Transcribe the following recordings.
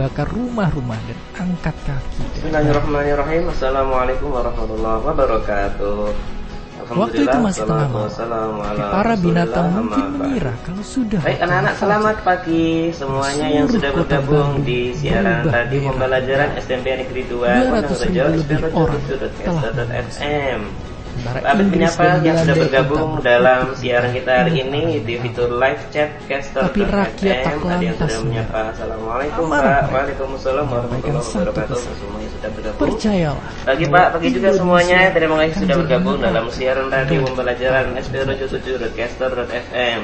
membakar rumah-rumah dan angkat kaki. Bismillahirrahmanirrahim. Assalamualaikum warahmatullahi wabarakatuh. Waktu itu masih tengah malam. Tapi para binatang mungkin mengira kalau sudah. Baik anak-anak selamat pagi semuanya yang sudah bergabung di siaran tadi pembelajaran SMP Negeri 2 200 ribu lebih orang telah FM. Abid menyapa yang sudah bergabung dalam siaran kita hari ini di fitur live chat caster Tapi rakyat tak Ada yang sudah menyapa Assalamualaikum Pak Waalaikumsalam warahmatullahi wabarakatuh. Semuanya sudah bergabung. Percayalah. Pagi Pak, pagi juga semuanya Terima kasih sudah bergabung dalam siaran radio pembelajaran SP77.caster.fm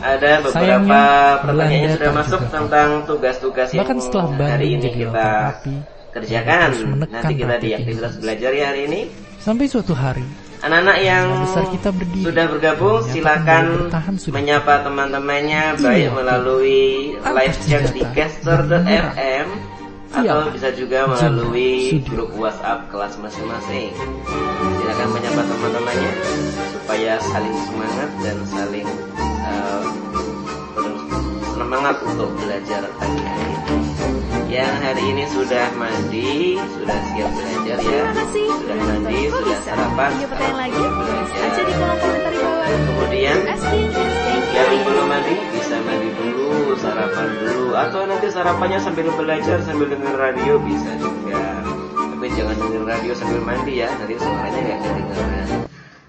ada beberapa Sayangnya, pertanyaan yang sudah masuk tentang tugas-tugas yang hari ini kita kerjakan. Nanti kita di aktivitas belajar ya hari ini. Sampai suatu hari, Anak-anak yang besar kita berdiri. sudah bergabung silakan menyapa teman-temannya Iya. baik melalui live chat di caster.fm atau Iya. bisa juga melalui grup WhatsApp kelas masing-masing. Silakan menyapa teman-temannya supaya saling semangat dan saling eh, semangat untuk belajar pagi hari ini. Yang hari ini sudah mandi, sudah siap belajar ya. Terima kasih. Sudah mandi, Kok sudah bisa? sarapan. Punya pertanyaan lagi? Tulis aja di kolom komentar di bawah. Kemudian yang belum mandi bisa mandi dulu, sarapan dulu, atau nanti sarapannya sambil belajar sambil dengar radio bisa juga. Tapi jangan dengar radio sambil mandi ya, nanti suaranya nggak kedengaran.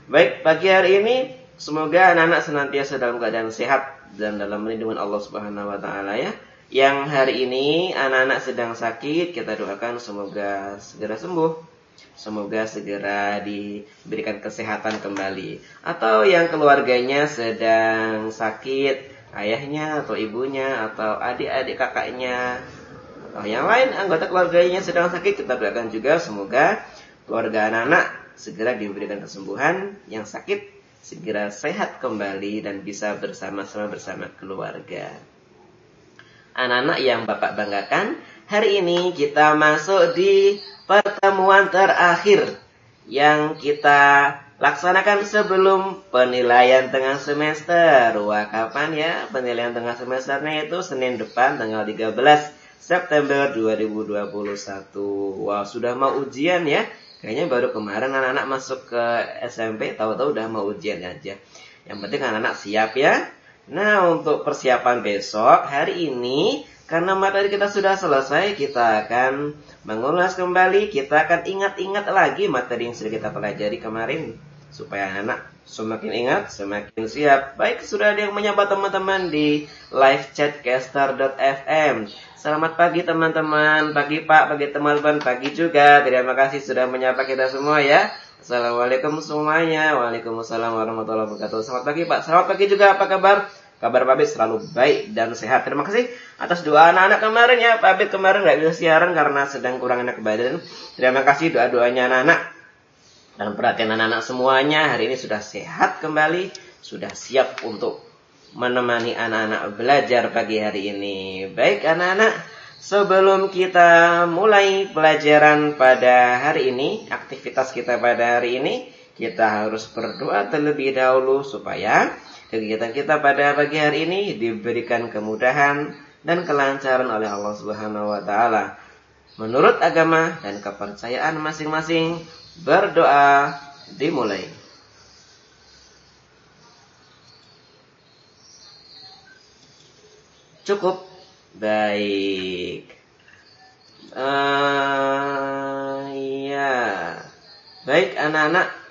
Baik, pagi hari ini semoga anak-anak senantiasa dalam keadaan sehat dan dalam lindungan Allah Subhanahu wa taala ya. Yang hari ini anak-anak sedang sakit, kita doakan semoga segera sembuh. Semoga segera diberikan kesehatan kembali. Atau yang keluarganya sedang sakit, ayahnya atau ibunya atau adik-adik kakaknya atau yang lain anggota keluarganya sedang sakit, kita doakan juga semoga keluarga anak-anak segera diberikan kesembuhan, yang sakit segera sehat kembali dan bisa bersama-sama bersama keluarga. Anak-anak yang Bapak banggakan, hari ini kita masuk di pertemuan terakhir yang kita laksanakan sebelum penilaian tengah semester. Wah, kapan ya penilaian tengah semesternya itu Senin depan tanggal 13 September 2021. Wah, sudah mau ujian ya. Kayaknya baru kemarin anak-anak masuk ke SMP, tahu-tahu udah mau ujian aja. Yang penting anak-anak siap ya. Nah, untuk persiapan besok, hari ini, karena materi kita sudah selesai, kita akan mengulas kembali, kita akan ingat-ingat lagi materi yang sudah kita pelajari kemarin. Supaya anak semakin ingat, semakin siap. Baik, sudah ada yang menyapa teman-teman di live chat caster.fm. Selamat pagi teman-teman, pagi Pak, pagi teman-teman, pagi juga. Terima kasih sudah menyapa kita semua ya. Assalamualaikum semuanya. Waalaikumsalam warahmatullahi wabarakatuh. Selamat pagi Pak. Selamat pagi juga. Apa kabar? Kabar Pak Abid selalu baik dan sehat. Terima kasih atas doa anak-anak kemarin ya. Pak Abid kemarin nggak bisa siaran karena sedang kurang enak badan. Terima kasih doa-doanya anak-anak. Dan perhatian anak-anak semuanya hari ini sudah sehat kembali. Sudah siap untuk menemani anak-anak belajar pagi hari ini. Baik anak-anak, sebelum kita mulai pelajaran pada hari ini, aktivitas kita pada hari ini, kita harus berdoa terlebih dahulu supaya kegiatan kita pada pagi hari ini diberikan kemudahan dan kelancaran oleh Allah Subhanahu wa taala. Menurut agama dan kepercayaan masing-masing, berdoa dimulai. Cukup. Baik. Eh, iya. Baik anak-anak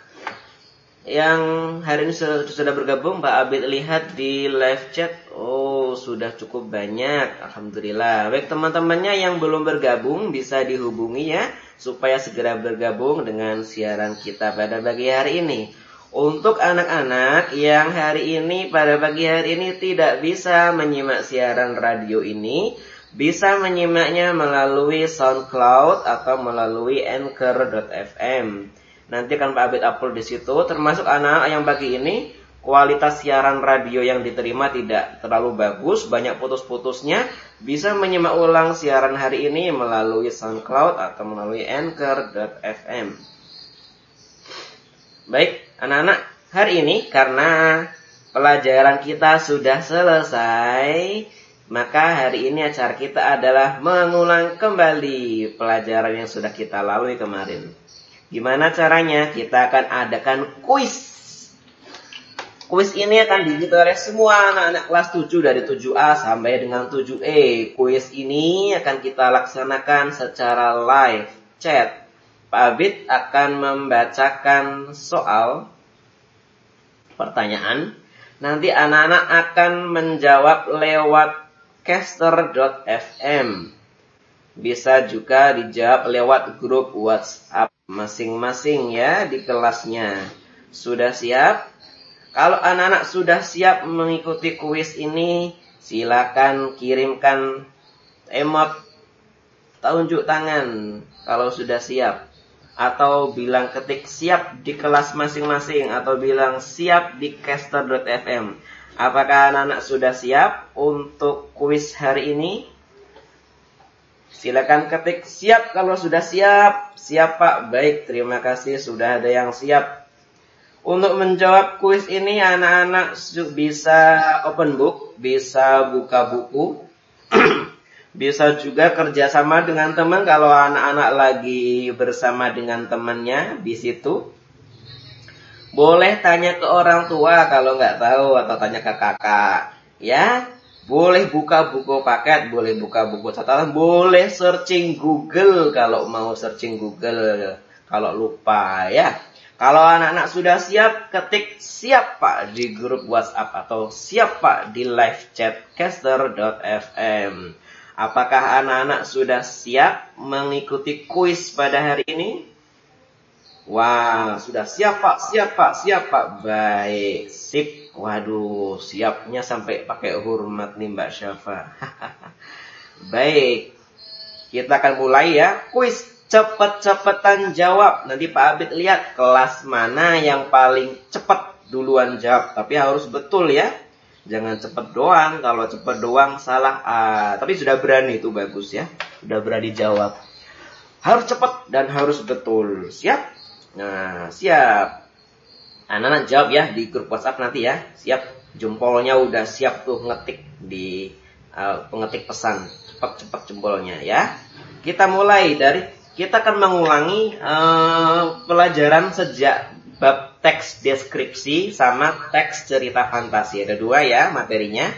yang hari ini sudah, sudah bergabung Pak Abid lihat di live chat oh sudah cukup banyak Alhamdulillah baik teman-temannya yang belum bergabung bisa dihubungi ya supaya segera bergabung dengan siaran kita pada pagi hari ini untuk anak-anak yang hari ini pada pagi hari ini tidak bisa menyimak siaran radio ini bisa menyimaknya melalui SoundCloud atau melalui Anchor.fm. Nanti akan Pak Abid upload di situ, termasuk anak-anak yang pagi ini kualitas siaran radio yang diterima tidak terlalu bagus, banyak putus-putusnya, bisa menyimak ulang siaran hari ini melalui SoundCloud atau melalui Anchor.fm. Baik, anak-anak, hari ini karena pelajaran kita sudah selesai, Maka hari ini acara kita adalah mengulang kembali pelajaran yang sudah kita lalui kemarin. Gimana caranya? Kita akan adakan kuis. Kuis ini akan diikuti oleh semua anak-anak kelas 7 dari 7A sampai dengan 7E. Kuis ini akan kita laksanakan secara live chat. Pak Abid akan membacakan soal pertanyaan. Nanti anak-anak akan menjawab lewat caster.fm. Bisa juga dijawab lewat grup WhatsApp masing-masing ya di kelasnya. Sudah siap? Kalau anak-anak sudah siap mengikuti kuis ini, silakan kirimkan emot tunjuk tangan kalau sudah siap atau bilang ketik siap di kelas masing-masing atau bilang siap di caster.fm. Apakah anak-anak sudah siap untuk kuis hari ini? Silakan ketik siap kalau sudah siap. Siap Pak. Baik, terima kasih sudah ada yang siap. Untuk menjawab kuis ini anak-anak bisa open book, bisa buka buku. Bisa juga kerjasama dengan teman kalau anak-anak lagi bersama dengan temannya di situ. Boleh tanya ke orang tua kalau nggak tahu atau tanya ke kakak. Ya, boleh buka buku paket, boleh buka buku catatan, boleh searching Google kalau mau searching Google. Kalau lupa ya. Kalau anak-anak sudah siap, ketik siap Pak di grup WhatsApp atau siap Pak di live chat caster.fm. Apakah anak-anak sudah siap mengikuti kuis pada hari ini? Wah, sudah siap Pak, siap Pak, siap Pak. Baik, sip. Waduh, siapnya sampai pakai hormat nih Mbak Syafa. Baik, kita akan mulai ya. Kuis cepet-cepetan jawab. Nanti Pak Abid lihat kelas mana yang paling cepat duluan jawab. Tapi harus betul ya. Jangan cepet doang. Kalau cepet doang salah. Ah, tapi sudah berani itu bagus ya. Sudah berani jawab. Harus cepat dan harus betul. Siap? Nah, siap. Anak-anak jawab ya di grup WhatsApp nanti ya. Siap. Jempolnya udah siap tuh ngetik di uh, pengetik pesan. Cepat-cepat jempolnya ya. Kita mulai dari kita akan mengulangi uh, pelajaran sejak teks deskripsi sama teks cerita fantasi. Ada dua ya materinya.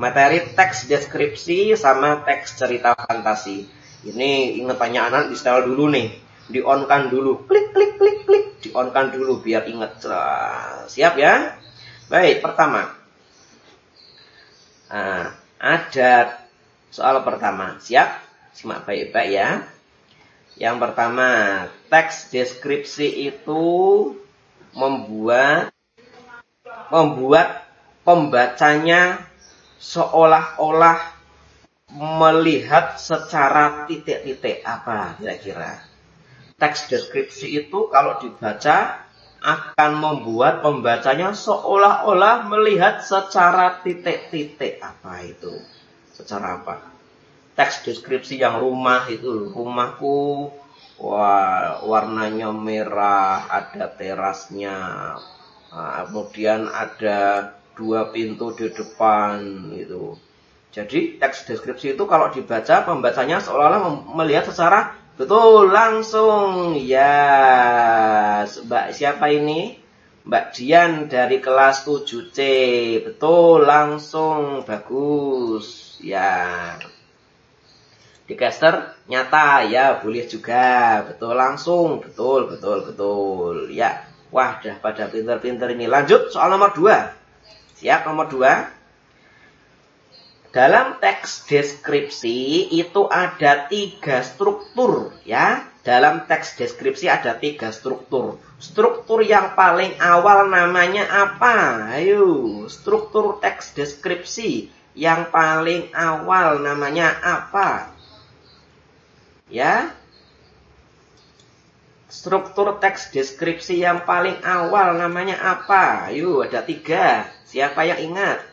Materi teks deskripsi sama teks cerita fantasi. Ini ingat tanya anak di setel dulu nih. Di on kan dulu. Klik klik klik klik. Di on kan dulu biar ingat. Siap ya? Baik, pertama. Nah, ada soal pertama. Siap? Simak baik-baik ya. Yang pertama, teks deskripsi itu membuat membuat pembacanya seolah-olah melihat secara titik-titik apa kira-kira. Teks deskripsi itu kalau dibaca akan membuat pembacanya seolah-olah melihat secara titik-titik apa itu. Secara apa? Teks deskripsi yang rumah itu, rumahku Wah, warnanya merah, ada terasnya. Nah, kemudian ada dua pintu di depan itu. Jadi teks deskripsi itu kalau dibaca pembacanya seolah-olah melihat secara betul langsung. Ya, Mbak siapa ini? Mbak Dian dari kelas 7C. Betul langsung bagus. Ya. Di caster nyata ya boleh juga. Betul langsung. Betul, betul, betul. Ya. Wah, dah pada pinter-pinter ini. Lanjut soal nomor 2. Siap nomor 2. Dalam teks deskripsi itu ada tiga struktur ya. Dalam teks deskripsi ada tiga struktur. Struktur yang paling awal namanya apa? Ayo, struktur teks deskripsi yang paling awal namanya apa? Ya. Struktur teks deskripsi yang paling awal namanya apa? Yuk, ada tiga. Siapa yang ingat?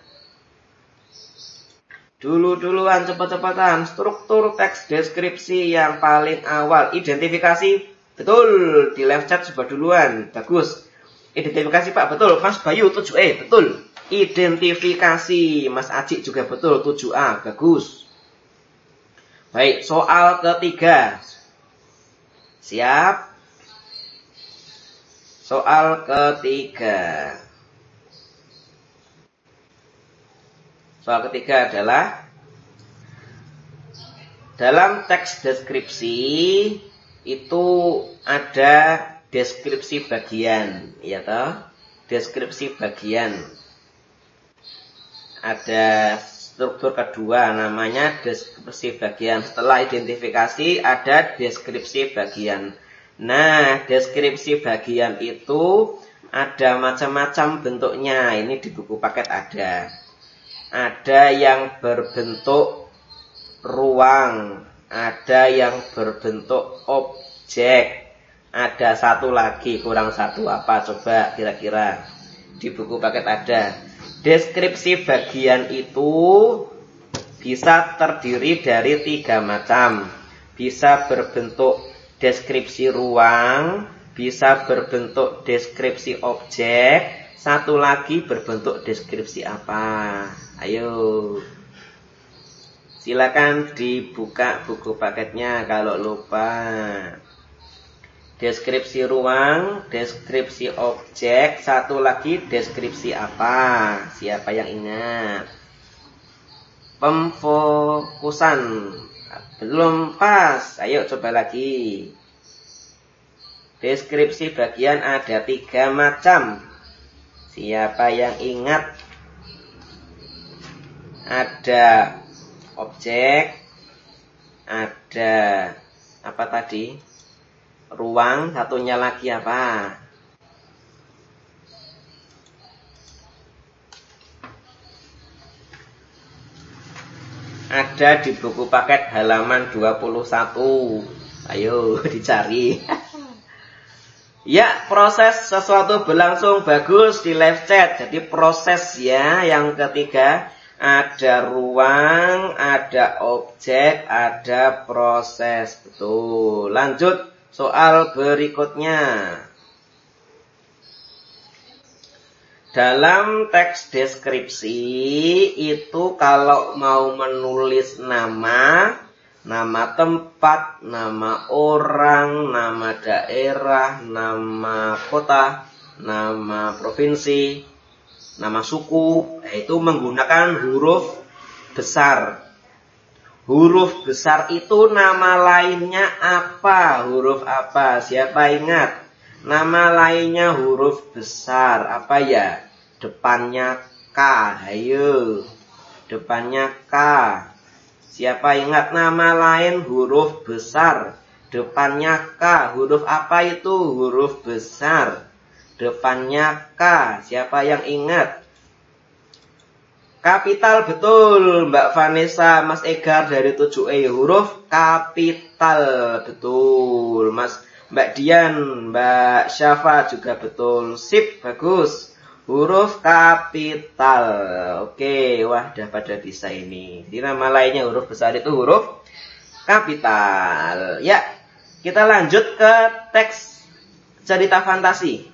Dulu-duluan, cepat-cepatan. Struktur teks deskripsi yang paling awal. Identifikasi. Betul. Di live chat sudah duluan. Bagus. Identifikasi Pak. Betul. Mas Bayu 7E. Betul. Identifikasi. Mas Aji juga betul. 7A. Bagus. Baik, soal ketiga. Siap? Soal ketiga. Soal ketiga adalah dalam teks deskripsi itu ada deskripsi bagian, ya toh? Deskripsi bagian. Ada struktur kedua namanya deskripsi bagian. Setelah identifikasi ada deskripsi bagian. Nah, deskripsi bagian itu ada macam-macam bentuknya. Ini di buku paket ada. Ada yang berbentuk ruang, ada yang berbentuk objek. Ada satu lagi, kurang satu apa coba kira-kira. Di buku paket ada. Deskripsi bagian itu bisa terdiri dari tiga macam. Bisa berbentuk deskripsi ruang, bisa berbentuk deskripsi objek, satu lagi berbentuk deskripsi apa. Ayo. Silakan dibuka buku paketnya kalau lupa. Deskripsi ruang, deskripsi objek, satu lagi deskripsi apa? Siapa yang ingat? Pemfokusan belum pas. Ayo coba lagi. Deskripsi bagian ada tiga macam. Siapa yang ingat? Ada objek, ada apa tadi? Ruang, satunya lagi apa? ada di buku paket halaman 21. Ayo dicari. ya, proses sesuatu berlangsung bagus di live chat. Jadi proses ya yang ketiga ada ruang, ada objek, ada proses. Betul. Lanjut soal berikutnya. Dalam teks deskripsi itu kalau mau menulis nama, nama tempat, nama orang, nama daerah, nama kota, nama provinsi, nama suku, itu menggunakan huruf besar. Huruf besar itu nama lainnya apa? Huruf apa? Siapa ingat? Nama lainnya huruf besar. Apa ya? Depannya K. Ayo. Depannya K. Siapa ingat nama lain huruf besar? Depannya K. Huruf apa itu? Huruf besar. Depannya K. Siapa yang ingat? Kapital betul Mbak Vanessa, Mas Egar dari 7E huruf kapital betul Mas Mbak Dian, Mbak Syafa juga betul Sip, bagus Huruf kapital. Oke, wah udah pada bisa ini. Di nama lainnya huruf besar itu huruf kapital. Ya, kita lanjut ke teks cerita fantasi.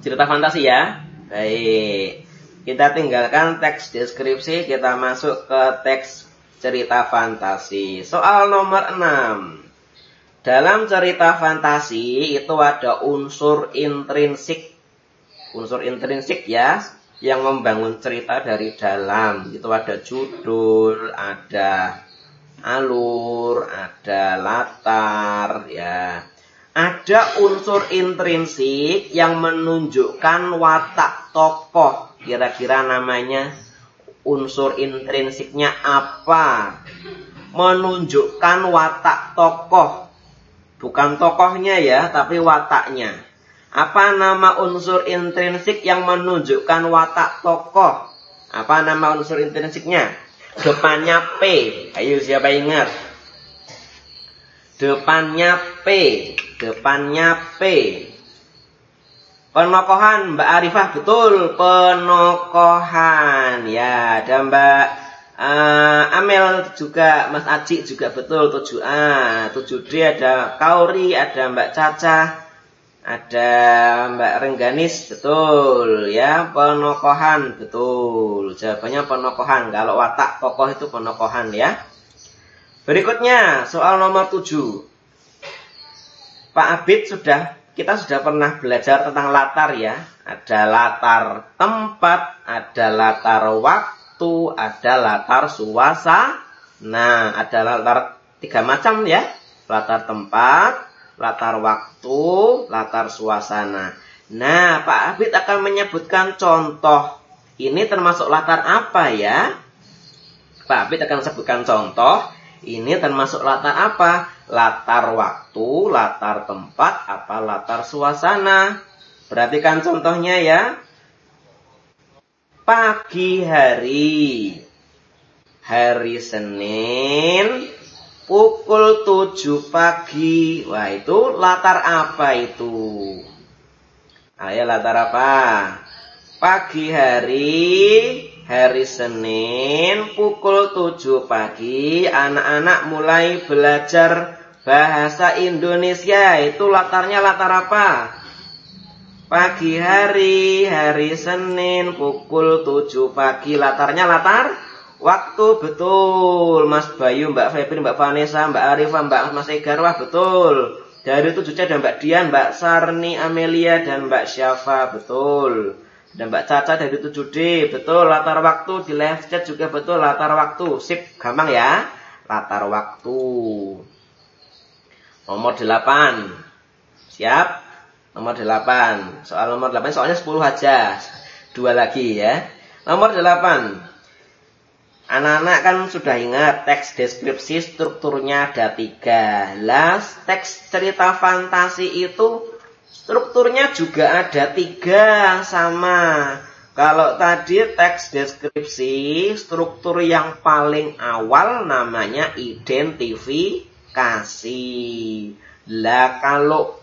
Cerita fantasi ya. Baik. Kita tinggalkan teks deskripsi, kita masuk ke teks cerita fantasi. Soal nomor 6. Dalam cerita fantasi itu ada unsur intrinsik unsur intrinsik ya yang membangun cerita dari dalam. Itu ada judul, ada alur, ada latar ya. Ada unsur intrinsik yang menunjukkan watak tokoh. Kira-kira namanya unsur intrinsiknya apa? Menunjukkan watak tokoh. Bukan tokohnya ya, tapi wataknya. Apa nama unsur intrinsik yang menunjukkan watak tokoh? Apa nama unsur intrinsiknya? Depannya P. Ayo siapa ingat? Depannya P. Depannya P. Penokohan Mbak Arifah betul penokohan ya ada Mbak uh, Amel juga Mas Aji juga betul 7A 7D ada Kauri ada Mbak Caca Ada Mbak Rengganis, betul ya. Penokohan, betul. Jawabannya penokohan. Kalau watak tokoh itu penokohan ya. Berikutnya, soal nomor 7. Pak Abid sudah, kita sudah pernah belajar tentang latar ya. Ada latar tempat, ada latar waktu, ada latar suasana. Nah, ada latar tiga macam ya. Latar tempat, latar waktu, latar suasana. Nah, Pak Abid akan menyebutkan contoh. Ini termasuk latar apa ya? Pak Abid akan sebutkan contoh. Ini termasuk latar apa? Latar waktu, latar tempat, apa latar suasana. Perhatikan contohnya ya. Pagi hari. Hari Senin pukul 7 pagi. Wah, itu latar apa itu? Ayo latar apa? Pagi hari, hari Senin, pukul 7 pagi, anak-anak mulai belajar bahasa Indonesia. Itu latarnya latar apa? Pagi hari, hari Senin, pukul 7 pagi. Latarnya latar Waktu betul, Mas Bayu, Mbak Febri, Mbak Vanessa, Mbak Arifah, Mbak Mas Egar, wah betul. Dari tujuh ada Mbak Dian, Mbak Sarni, Amelia, dan Mbak Syafa, betul. Dan Mbak Caca dari 7D, betul. Latar waktu di live chat juga betul. Latar waktu, sip, gampang ya. Latar waktu. Nomor 8. Siap? Nomor 8. Soal nomor 8, soalnya 10 aja. Dua lagi ya. Nomor 8. Anak-anak kan sudah ingat teks deskripsi strukturnya ada tiga. Las teks cerita fantasi itu strukturnya juga ada tiga sama. Kalau tadi teks deskripsi struktur yang paling awal namanya identifikasi. Lah kalau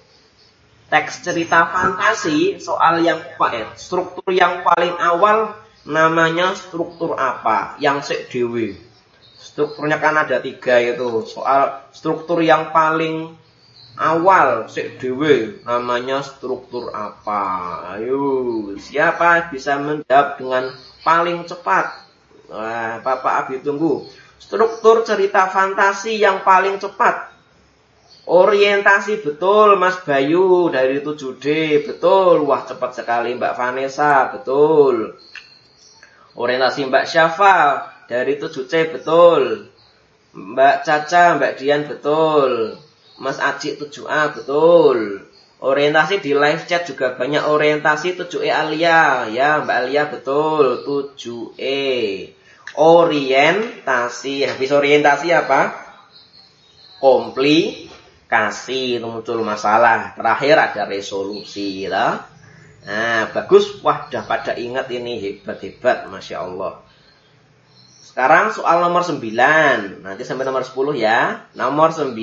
teks cerita fantasi soal yang eh, struktur yang paling awal namanya struktur apa yang sek dewi strukturnya kan ada tiga itu soal struktur yang paling awal sek dewi namanya struktur apa? Ayo siapa bisa menjawab dengan paling cepat? Wah, Bapak Abi tunggu. Struktur cerita fantasi yang paling cepat. Orientasi betul Mas Bayu dari 7D betul wah cepat sekali Mbak Vanessa betul. Orientasi Mbak Syafa dari 7C betul. Mbak Caca, Mbak Dian betul. Mas Aji 7A betul. Orientasi di live chat juga banyak orientasi 7E Alia. Ya, Mbak Alia betul. 7E. Orientasi. Habis orientasi apa? Komplikasi. Itu muncul masalah. Terakhir ada resolusi. Ya. Nah, bagus. Wah, dah pada ingat ini hebat-hebat, Masya Allah. Sekarang soal nomor 9. Nanti sampai nomor 10 ya. Nomor 9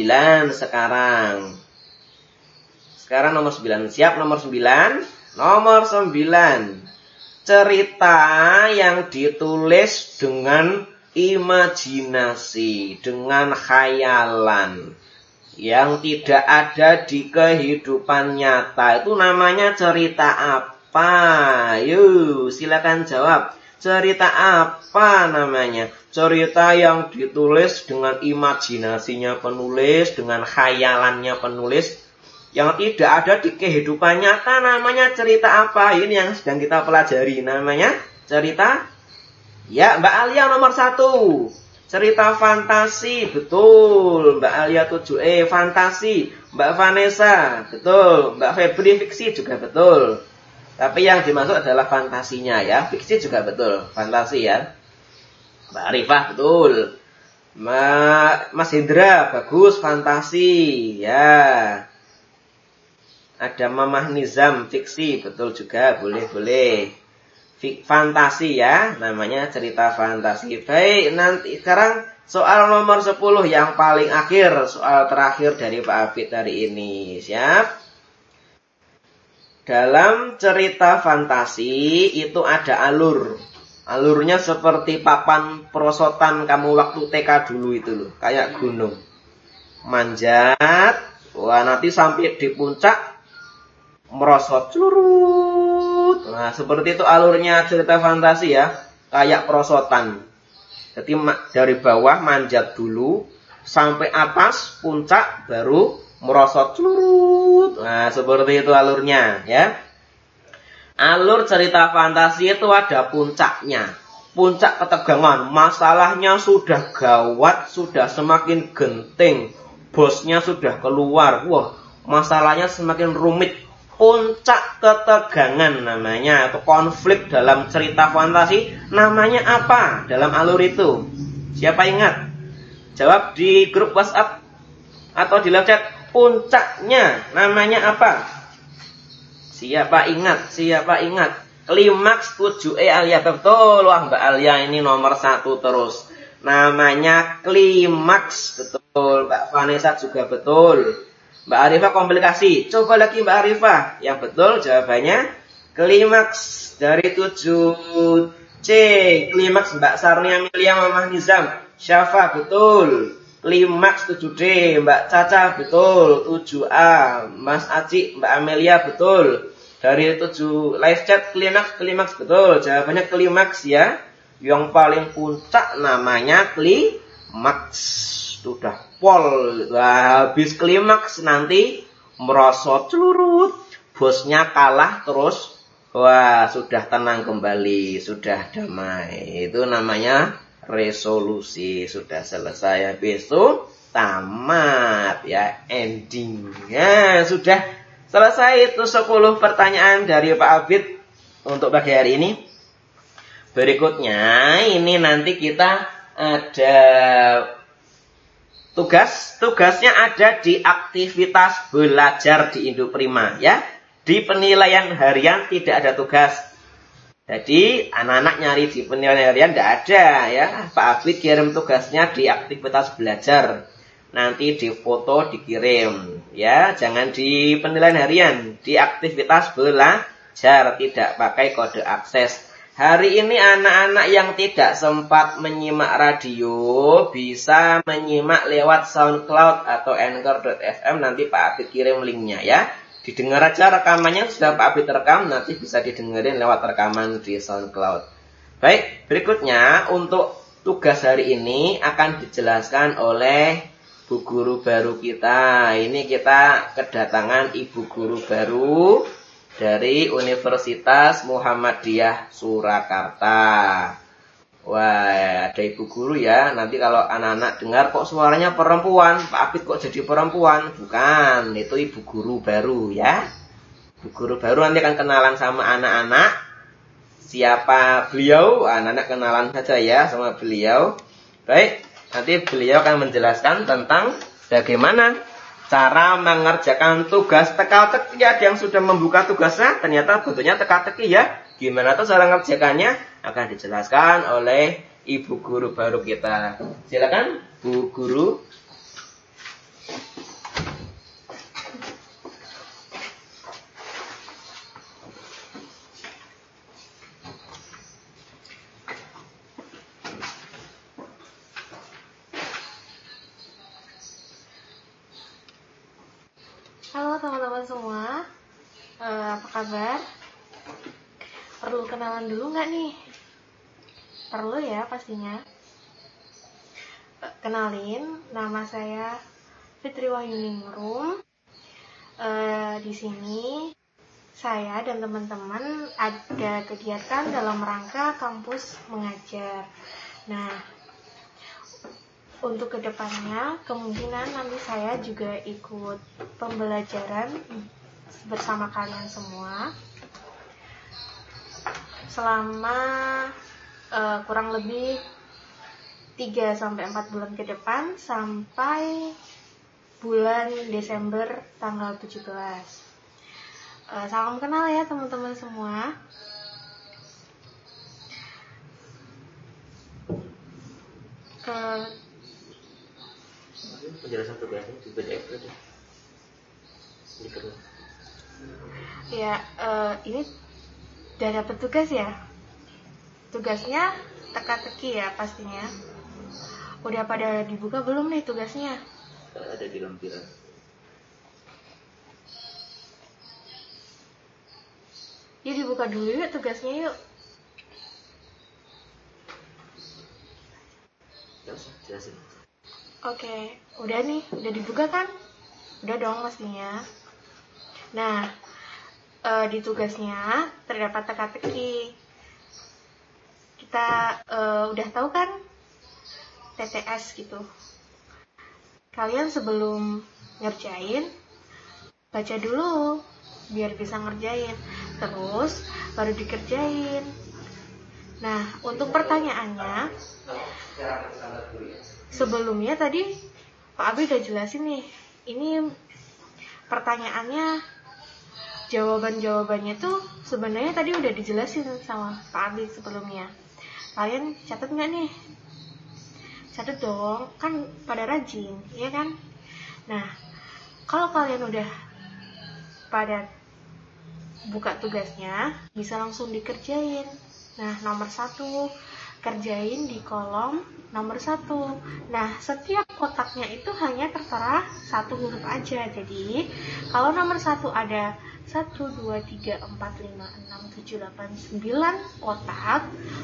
sekarang. Sekarang nomor 9. Siap nomor 9? Nomor 9. Cerita yang ditulis dengan imajinasi, dengan khayalan yang tidak ada di kehidupan nyata itu namanya cerita apa? Yuk, silakan jawab. Cerita apa namanya? Cerita yang ditulis dengan imajinasinya penulis, dengan khayalannya penulis yang tidak ada di kehidupan nyata namanya cerita apa? Ini yang sedang kita pelajari namanya cerita Ya, Mbak Alia nomor satu. Cerita fantasi, betul. Mbak Alia 7E, fantasi. Mbak Vanessa, betul. Mbak Febri, fiksi juga betul. Tapi yang dimaksud adalah fantasinya ya. Fiksi juga betul. Fantasi ya. Mbak Arifah, betul. Mas Hendra, bagus. Fantasi. Ya. Ada Mamah Nizam, fiksi. Betul juga. Boleh, boleh fantasi ya, namanya cerita fantasi. Baik, nanti sekarang soal nomor 10 yang paling akhir, soal terakhir dari Pak Abid hari ini. Siap? Dalam cerita fantasi itu ada alur. Alurnya seperti papan perosotan kamu waktu TK dulu itu loh, kayak gunung. Manjat, wah nanti sampai di puncak merosot curut. Nah, seperti itu alurnya cerita fantasi ya, kayak perosotan. Jadi dari bawah manjat dulu sampai atas puncak baru merosot curut. Nah, seperti itu alurnya ya. Alur cerita fantasi itu ada puncaknya. Puncak ketegangan, masalahnya sudah gawat, sudah semakin genting. Bosnya sudah keluar. Wah, masalahnya semakin rumit. Puncak ketegangan namanya atau konflik dalam cerita fantasi namanya apa dalam alur itu? Siapa ingat? Jawab di grup WhatsApp atau di live chat. Puncaknya namanya apa? Siapa ingat? Siapa ingat? Klimaks 7E Alia betul. Wah Mbak Alia ini nomor satu terus. Namanya klimaks betul. Mbak Vanessa juga betul. Mbak Arifah komplikasi. Coba lagi Mbak Arifah. Yang betul jawabannya klimaks dari 7C. Klimaks Mbak Sarni Amelia Mamah Nizam. Syafa betul. Klimaks 7D, Mbak Caca betul, 7A, Mas Aci, Mbak Amelia betul. Dari 7 live chat klimaks, klimaks betul. Jawabannya klimaks ya. Yang paling puncak namanya klimaks. Sudah pol. Nah, habis klimaks nanti merosot celurut. Bosnya kalah terus. Wah, sudah tenang kembali, sudah damai. Itu namanya resolusi sudah selesai itu tamat ya. Endingnya sudah selesai. Itu 10 pertanyaan dari Pak Abid untuk pagi hari ini. Berikutnya ini nanti kita ada tugas. Tugasnya ada di aktivitas belajar di Indo Prima ya. Di penilaian harian tidak ada tugas jadi anak-anak nyari di penilaian harian tidak ada ya. Pak Afid kirim tugasnya di aktivitas belajar. Nanti di foto dikirim ya. Jangan di penilaian harian, di aktivitas belajar tidak pakai kode akses. Hari ini anak-anak yang tidak sempat menyimak radio bisa menyimak lewat SoundCloud atau Anchor.fm nanti Pak Afid kirim linknya ya. Didengar aja rekamannya sudah Pak Abid rekam, nanti bisa didengerin lewat rekaman di SoundCloud. Baik, berikutnya untuk tugas hari ini akan dijelaskan oleh Bu Guru baru kita. Ini kita kedatangan Ibu Guru baru dari Universitas Muhammadiyah Surakarta. Wah, ada ibu guru ya. Nanti kalau anak-anak dengar kok suaranya perempuan, Pak Abid kok jadi perempuan? Bukan, itu ibu guru baru ya. Ibu guru baru nanti akan kenalan sama anak-anak. Siapa beliau? Anak-anak kenalan saja ya sama beliau. Baik, nanti beliau akan menjelaskan tentang bagaimana cara mengerjakan tugas teka-teki. Ada yang sudah membuka tugasnya, ternyata bentuknya teka-teki ya. Gimana tuh cara ngerjakannya akan dijelaskan oleh ibu guru baru kita. Silakan Bu Guru. Halo teman-teman semua, uh, apa kabar? Perlu kenalan dulu nggak nih? Perlu ya pastinya. Kenalin, nama saya Fitri Wahyuningrum. E, di sini saya dan teman-teman ada kegiatan dalam rangka kampus mengajar. Nah, untuk ke depannya kemungkinan nanti saya juga ikut pembelajaran bersama kalian semua selama uh, kurang lebih 3 sampai 4 bulan ke depan sampai bulan Desember tanggal 17. Uh, eh, salam kenal ya teman-teman semua. Uh, penjelasan tugasnya di PDF Ya, uh, ini udah dapet tugas ya tugasnya teka-teki ya pastinya udah pada dibuka belum nih tugasnya ada di lampiran Yuk dibuka dulu yuk tugasnya yuk. Oke, udah nih, udah dibuka kan? Udah dong pastinya. Nah, e, di tugasnya terdapat teka-teki. Kita e, udah tahu kan TTS gitu. Kalian sebelum ngerjain, baca dulu biar bisa ngerjain. Terus baru dikerjain. Nah, untuk pertanyaannya, sebelumnya tadi Pak Abi udah jelasin nih. Ini pertanyaannya jawaban-jawabannya tuh sebenarnya tadi udah dijelasin sama Pak Abi sebelumnya. Kalian catat nggak nih? Catat dong, kan pada rajin, ya kan? Nah, kalau kalian udah pada buka tugasnya, bisa langsung dikerjain. Nah, nomor satu, kerjain di kolom nomor satu. Nah, setiap kotaknya itu hanya tertera satu huruf aja. Jadi, kalau nomor satu ada 1, 2, 3, 4, 5, 6, 7, 8, 9 kotak,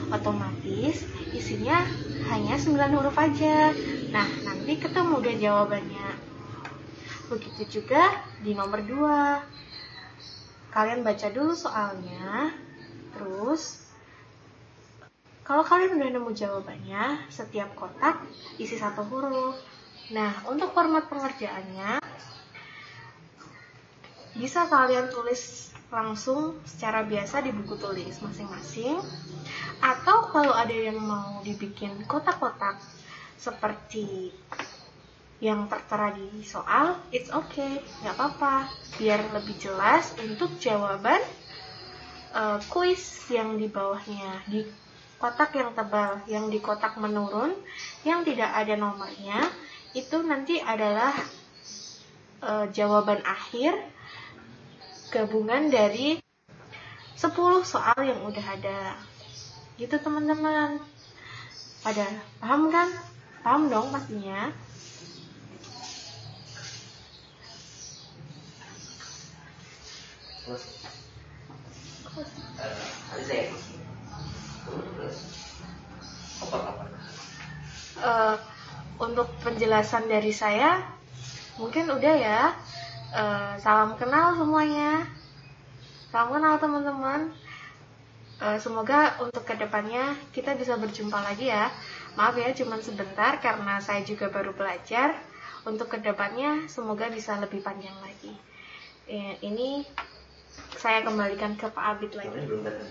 otomatis isinya hanya 9 huruf aja. Nah, nanti ketemu deh jawabannya. Begitu juga di nomor 2. Kalian baca dulu soalnya, terus kalau kalian udah nemu jawabannya, setiap kotak isi satu huruf. Nah, untuk format pengerjaannya, bisa kalian tulis langsung secara biasa di buku tulis masing-masing. Atau kalau ada yang mau dibikin kotak-kotak seperti yang tertera di soal, it's okay, nggak apa-apa. Biar lebih jelas untuk jawaban uh, kuis yang di bawahnya. Di kotak yang tebal, yang di kotak menurun, yang tidak ada nomornya, itu nanti adalah e, jawaban akhir gabungan dari 10 soal yang udah ada. Gitu teman-teman. Pada paham kan? Paham dong pastinya. Terus, uh, Uh, untuk penjelasan dari saya, mungkin udah ya. Uh, salam kenal semuanya. Salam kenal teman-teman. Uh, semoga untuk ke depannya kita bisa berjumpa lagi ya. Maaf ya, cuma sebentar karena saya juga baru belajar. Untuk ke depannya semoga bisa lebih panjang lagi. Ini saya kembalikan ke Pak Abid lagi. Belum datang.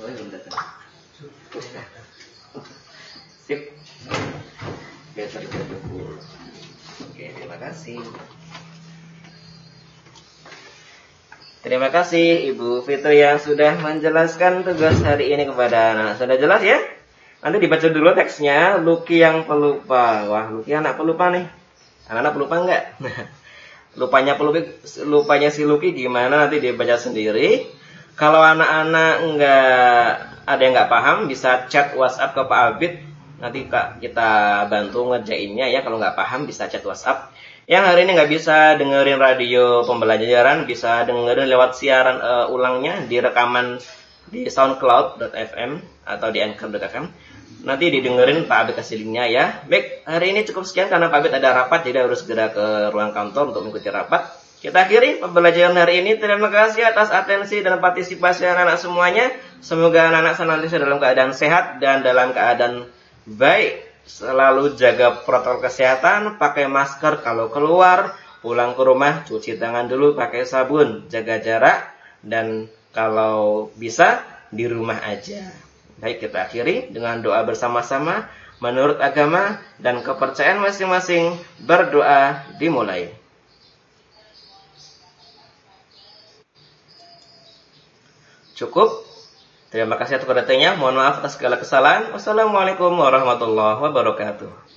Belum datang. Sip. Better Oke, terima kasih. Terima kasih Ibu Fitri yang sudah menjelaskan tugas hari ini kepada anak. Sudah jelas ya? Nanti dibaca dulu teksnya. Luki yang pelupa. Wah, Luki anak pelupa nih. Anak-anak pelupa enggak? lupanya pelupa, lupanya si Luki gimana nanti dia baca sendiri. Kalau anak-anak enggak ada yang nggak paham bisa chat WhatsApp ke Pak Abid. Nanti Kak kita bantu ngerjainnya ya. Kalau nggak paham bisa chat WhatsApp. Yang hari ini nggak bisa dengerin radio pembelajaran, bisa dengerin lewat siaran uh, ulangnya di rekaman di soundcloud.fm atau di anchor.fm. Nanti didengerin Pak Abid kasih linknya ya. Baik, hari ini cukup sekian karena Pak Abid ada rapat, jadi harus segera ke ruang kantor untuk mengikuti rapat. Kita akhiri pembelajaran hari ini. Terima kasih atas atensi dan partisipasi anak-anak semuanya. Semoga anak-anak senantiasa dalam keadaan sehat dan dalam keadaan baik. Selalu jaga protokol kesehatan, pakai masker kalau keluar, pulang ke rumah cuci tangan dulu pakai sabun, jaga jarak dan kalau bisa di rumah aja. Baik, kita akhiri dengan doa bersama-sama menurut agama dan kepercayaan masing-masing. Berdoa dimulai. Cukup? Terima kasih atas perhatiannya. Mohon maaf atas segala kesalahan. Wassalamualaikum warahmatullahi wabarakatuh.